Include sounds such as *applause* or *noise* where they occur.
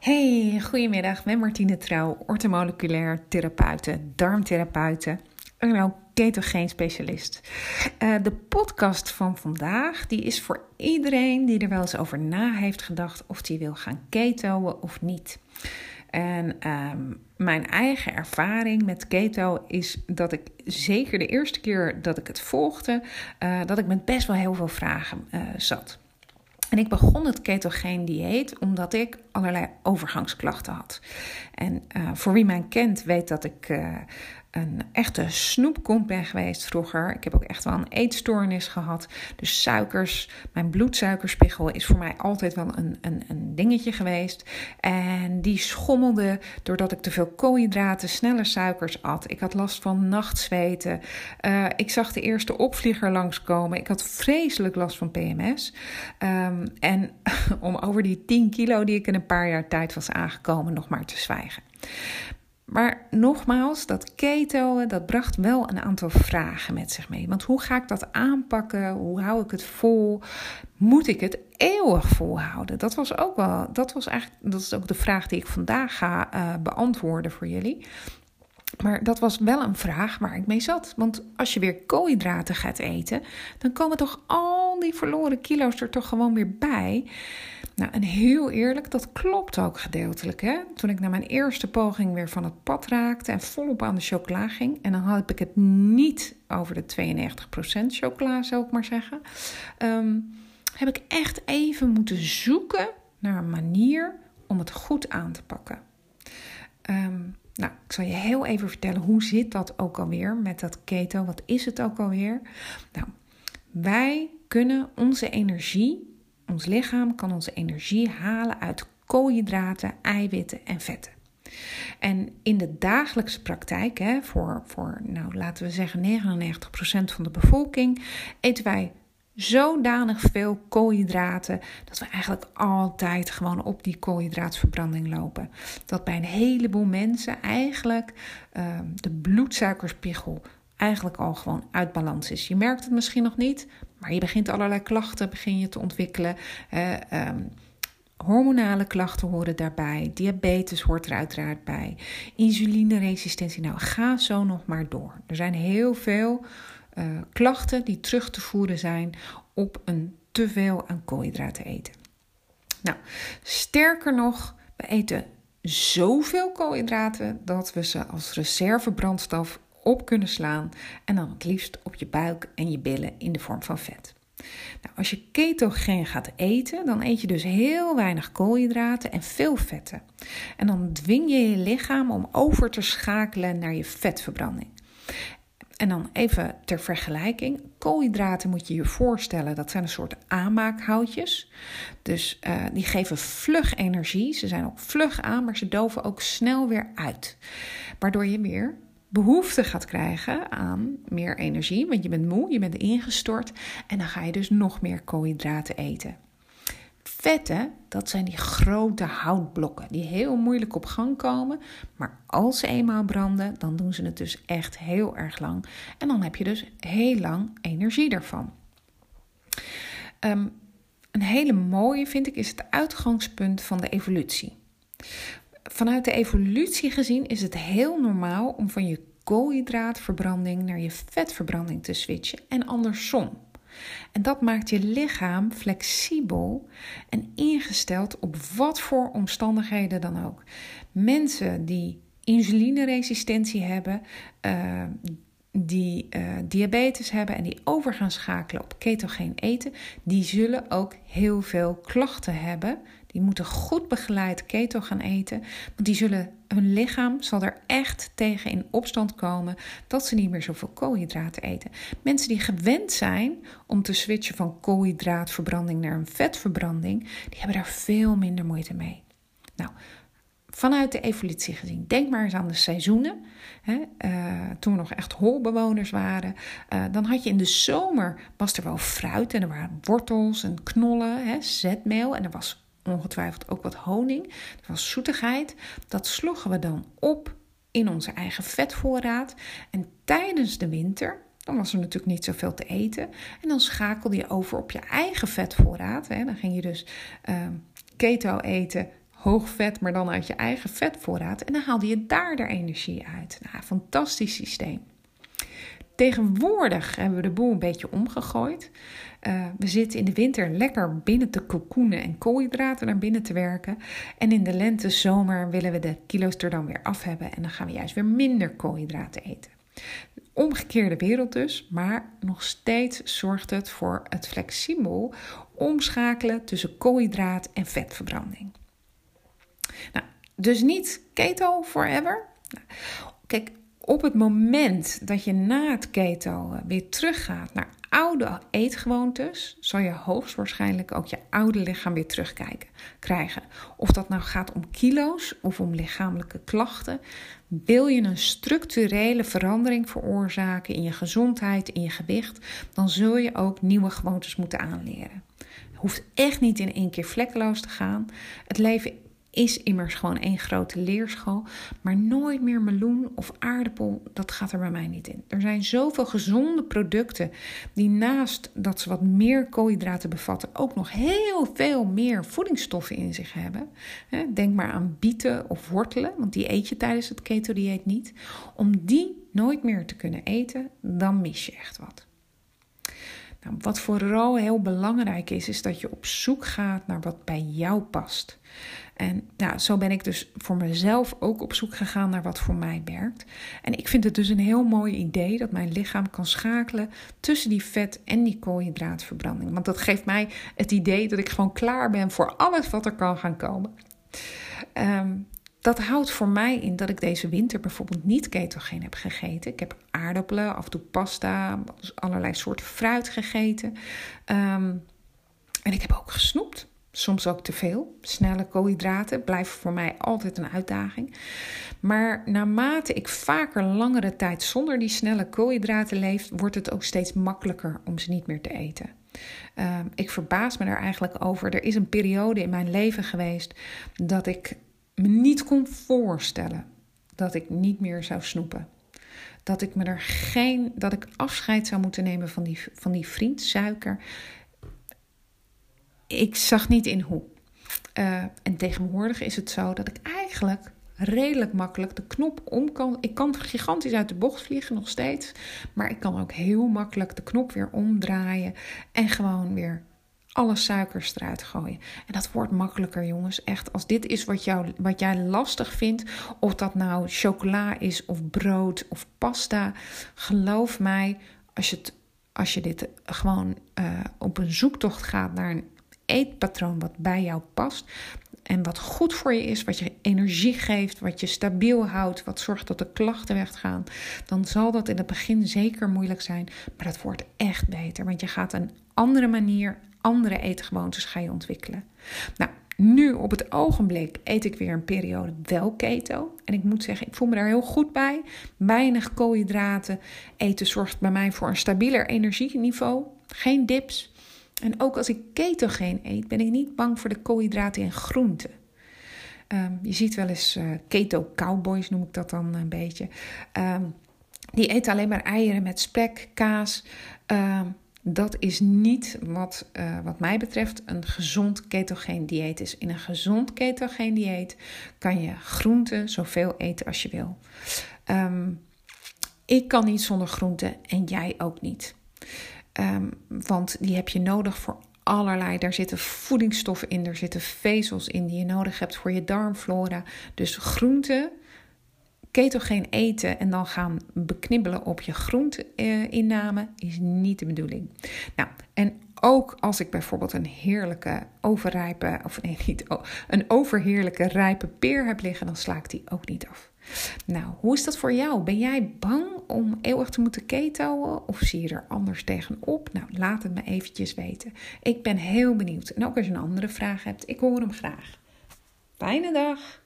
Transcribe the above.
Hey, goedemiddag. Met Martine Trouw, ortomoleculair therapeute, darmtherapeute en ook ketogeen specialist. Uh, de podcast van vandaag die is voor iedereen die er wel eens over na heeft gedacht of die wil gaan ketoen of niet. En um, mijn eigen ervaring met keto is dat ik zeker de eerste keer dat ik het volgde, uh, dat ik met best wel heel veel vragen uh, zat. En ik begon het ketogeen dieet omdat ik allerlei overgangsklachten had. En uh, voor wie mij kent, weet dat ik uh, een echte snoepkont ben geweest vroeger. Ik heb ook echt wel een eetstoornis gehad. Dus suikers, mijn bloedsuikerspiegel is voor mij altijd wel een, een, een dingetje geweest. En die schommelde doordat ik te veel koolhydraten, snelle suikers at. Ik had last van nachtzweten. Uh, ik zag de eerste opvlieger langskomen. Ik had vreselijk last van PMS. Um, en *laughs* om over die 10 kilo die ik in een paar jaar tijd was aangekomen nog maar te zwijgen. Maar nogmaals, dat keto, dat bracht wel een aantal vragen met zich mee. Want hoe ga ik dat aanpakken? Hoe hou ik het vol? Moet ik het eeuwig volhouden? Dat was ook wel, dat was eigenlijk, dat is ook de vraag die ik vandaag ga uh, beantwoorden voor jullie. Maar dat was wel een vraag waar ik mee zat. Want als je weer koolhydraten gaat eten, dan komen toch al die verloren kilo's er toch gewoon weer bij. Nou, en heel eerlijk, dat klopt ook gedeeltelijk. Hè? Toen ik na mijn eerste poging weer van het pad raakte en volop aan de chocola ging, en dan had ik het niet over de 92% chocola, zou ik maar zeggen, um, heb ik echt even moeten zoeken naar een manier om het goed aan te pakken. Um, nou, ik zal je heel even vertellen hoe zit dat ook alweer met dat keto. Wat is het ook alweer? Nou, wij kunnen onze energie, ons lichaam kan onze energie halen uit koolhydraten, eiwitten en vetten. En in de dagelijkse praktijk, hè, voor, voor nou, laten we zeggen 99% van de bevolking, eten wij zodanig veel koolhydraten dat we eigenlijk altijd gewoon op die koolhydraatverbranding lopen. Dat bij een heleboel mensen eigenlijk uh, de bloedsuikerspiegel eigenlijk al gewoon uit balans is. Je merkt het misschien nog niet, maar je begint allerlei klachten begin je te ontwikkelen. Um, Hormonale klachten horen daarbij, diabetes hoort er uiteraard bij, insulineresistentie. Nou, ga zo nog maar door. Er zijn heel veel uh, klachten die terug te voeren zijn op een te veel aan koolhydraten eten. Nou, sterker nog, we eten zoveel koolhydraten dat we ze als reservebrandstof op kunnen slaan en dan het liefst op je buik en je billen in de vorm van vet. Nou, als je ketogeen gaat eten, dan eet je dus heel weinig koolhydraten en veel vetten. En dan dwing je je lichaam om over te schakelen naar je vetverbranding. En dan even ter vergelijking: koolhydraten moet je je voorstellen, dat zijn een soort aanmaakhoutjes. Dus uh, die geven vlug energie. Ze zijn ook vlug aan, maar ze doven ook snel weer uit. Waardoor je weer behoefte gaat krijgen aan meer energie, want je bent moe, je bent ingestort en dan ga je dus nog meer koolhydraten eten. Vetten, dat zijn die grote houtblokken die heel moeilijk op gang komen. Maar als ze eenmaal branden, dan doen ze het dus echt heel erg lang. En dan heb je dus heel lang energie ervan. Um, een hele mooie vind ik is het uitgangspunt van de evolutie. Vanuit de evolutie gezien is het heel normaal om van je koolhydraatverbranding naar je vetverbranding te switchen en andersom. En dat maakt je lichaam flexibel en ingesteld op wat voor omstandigheden dan ook. Mensen die insulineresistentie hebben, uh, die uh, diabetes hebben en die over gaan schakelen op ketogeen eten, die zullen ook heel veel klachten hebben. Die moeten goed begeleid keto gaan eten, want die zullen, hun lichaam zal er echt tegen in opstand komen dat ze niet meer zoveel koolhydraten eten. Mensen die gewend zijn om te switchen van koolhydraatverbranding naar een vetverbranding, die hebben daar veel minder moeite mee. Nou, vanuit de evolutie gezien. Denk maar eens aan de seizoenen. Hè? Uh, toen we nog echt holbewoners waren. Uh, dan had je in de zomer, was er wel fruit en er waren wortels en knollen, hè, zetmeel. En er was ongetwijfeld ook wat honing. Er was zoetigheid. Dat sloegen we dan op in onze eigen vetvoorraad. En tijdens de winter, dan was er natuurlijk niet zoveel te eten. En dan schakelde je over op je eigen vetvoorraad. Hè. Dan ging je dus uh, keto eten hoog vet, maar dan uit je eigen vetvoorraad. En dan haalde je daar de energie uit. Nou, fantastisch systeem. Tegenwoordig hebben we de boel een beetje omgegooid. Uh, we zitten in de winter lekker binnen te kokoenen en koolhydraten naar binnen te werken. En in de lente, zomer willen we de kilo's er dan weer af hebben. En dan gaan we juist weer minder koolhydraten eten. Omgekeerde wereld dus, maar nog steeds zorgt het voor het flexibel omschakelen tussen koolhydraat en vetverbranding. Nou, dus niet keto forever. Kijk, op het moment dat je na het keto weer teruggaat naar oude eetgewoontes, zal je hoogstwaarschijnlijk ook je oude lichaam weer terugkijken krijgen. Of dat nou gaat om kilo's of om lichamelijke klachten. Wil je een structurele verandering veroorzaken in je gezondheid, in je gewicht, dan zul je ook nieuwe gewoontes moeten aanleren. Het hoeft echt niet in één keer vlekkeloos te gaan. Het leven is immers gewoon één grote leerschool. Maar nooit meer meloen of aardappel, dat gaat er bij mij niet in. Er zijn zoveel gezonde producten die naast dat ze wat meer koolhydraten bevatten, ook nog heel veel meer voedingsstoffen in zich hebben. Denk maar aan bieten of wortelen, want die eet je tijdens het keto-dieet niet. Om die nooit meer te kunnen eten, dan mis je echt wat. Nou, wat vooral heel belangrijk is, is dat je op zoek gaat naar wat bij jou past. En nou, zo ben ik dus voor mezelf ook op zoek gegaan naar wat voor mij werkt. En ik vind het dus een heel mooi idee dat mijn lichaam kan schakelen tussen die vet- en die koolhydraatverbranding. Want dat geeft mij het idee dat ik gewoon klaar ben voor alles wat er kan gaan komen. Ehm, dat houdt voor mij in dat ik deze winter bijvoorbeeld niet ketogeen heb gegeten. Ik heb aardappelen, af en toe pasta, allerlei soorten fruit gegeten. Ehm, en ik heb ook gesnoept. Soms ook te veel. Snelle koolhydraten blijven voor mij altijd een uitdaging. Maar naarmate ik vaker langere tijd zonder die snelle koolhydraten leef, wordt het ook steeds makkelijker om ze niet meer te eten. Ehm, ik verbaas me er eigenlijk over. Er is een periode in mijn leven geweest dat ik me niet kon voorstellen dat ik niet meer zou snoepen. Dat ik me er geen, dat ik afscheid zou moeten nemen van die, van die vriend suiker ik zag niet in hoe. Uh, en tegenwoordig is het zo dat ik eigenlijk redelijk makkelijk de knop om kan. Ik kan gigantisch uit de bocht vliegen nog steeds. Maar ik kan ook heel makkelijk de knop weer omdraaien. En gewoon weer alle suikers eruit gooien. En dat wordt makkelijker, jongens. Echt, als dit is wat, jou, wat jij lastig vindt, of dat nou chocola is, of brood, of pasta, geloof mij, als je, het, als je dit gewoon uh, op een zoektocht gaat naar een eetpatroon wat bij jou past. En wat goed voor je is, wat je energie geeft, wat je stabiel houdt, wat zorgt dat de klachten weggaan, dan zal dat in het begin zeker moeilijk zijn. Maar dat wordt echt beter, want je gaat een andere manier, andere eetgewoontes ga je ontwikkelen. Nou, nu op het ogenblik eet ik weer een periode wel keto. En ik moet zeggen, ik voel me daar heel goed bij. Weinig koolhydraten. Eten zorgt bij mij voor een stabieler energieniveau. Geen dips. En ook als ik ketogeen eet, ben ik niet bang voor de koolhydraten en groenten. Um, je ziet wel eens uh, keto cowboys, noem ik dat dan een beetje. Um, die eten alleen maar eieren met spek, kaas. Um, dat is niet wat, uh, wat mij betreft een gezond ketogeen dieet is. In een gezond ketogeen dieet kan je groenten zoveel eten als je wil. ik kan niet zonder groenten en jij ook niet. Um, want die heb je nodig voor allerlei. Daar zitten voedingsstoffen in, er zitten vezels in die je nodig hebt voor je darmflora. Dus groenten, ketogeen eten en dan gaan beknibbelen op je groenteinname is niet de bedoeling. Nou, en ook als ik bijvoorbeeld een heerlijke overrijpe, of nee, *laughs* niet, een overheerlijke rijpe peer heb liggen, dan sla ik die ook niet af. Nou, hoe is dat voor jou? Ben jij bang om eeuwig te moeten ketoen of zie je er anders tegenop? Nou, laat het me eventjes weten. Ik ben heel benieuwd. En ook als je een andere vraag hebt, ik hoor hem graag. Fijne dag!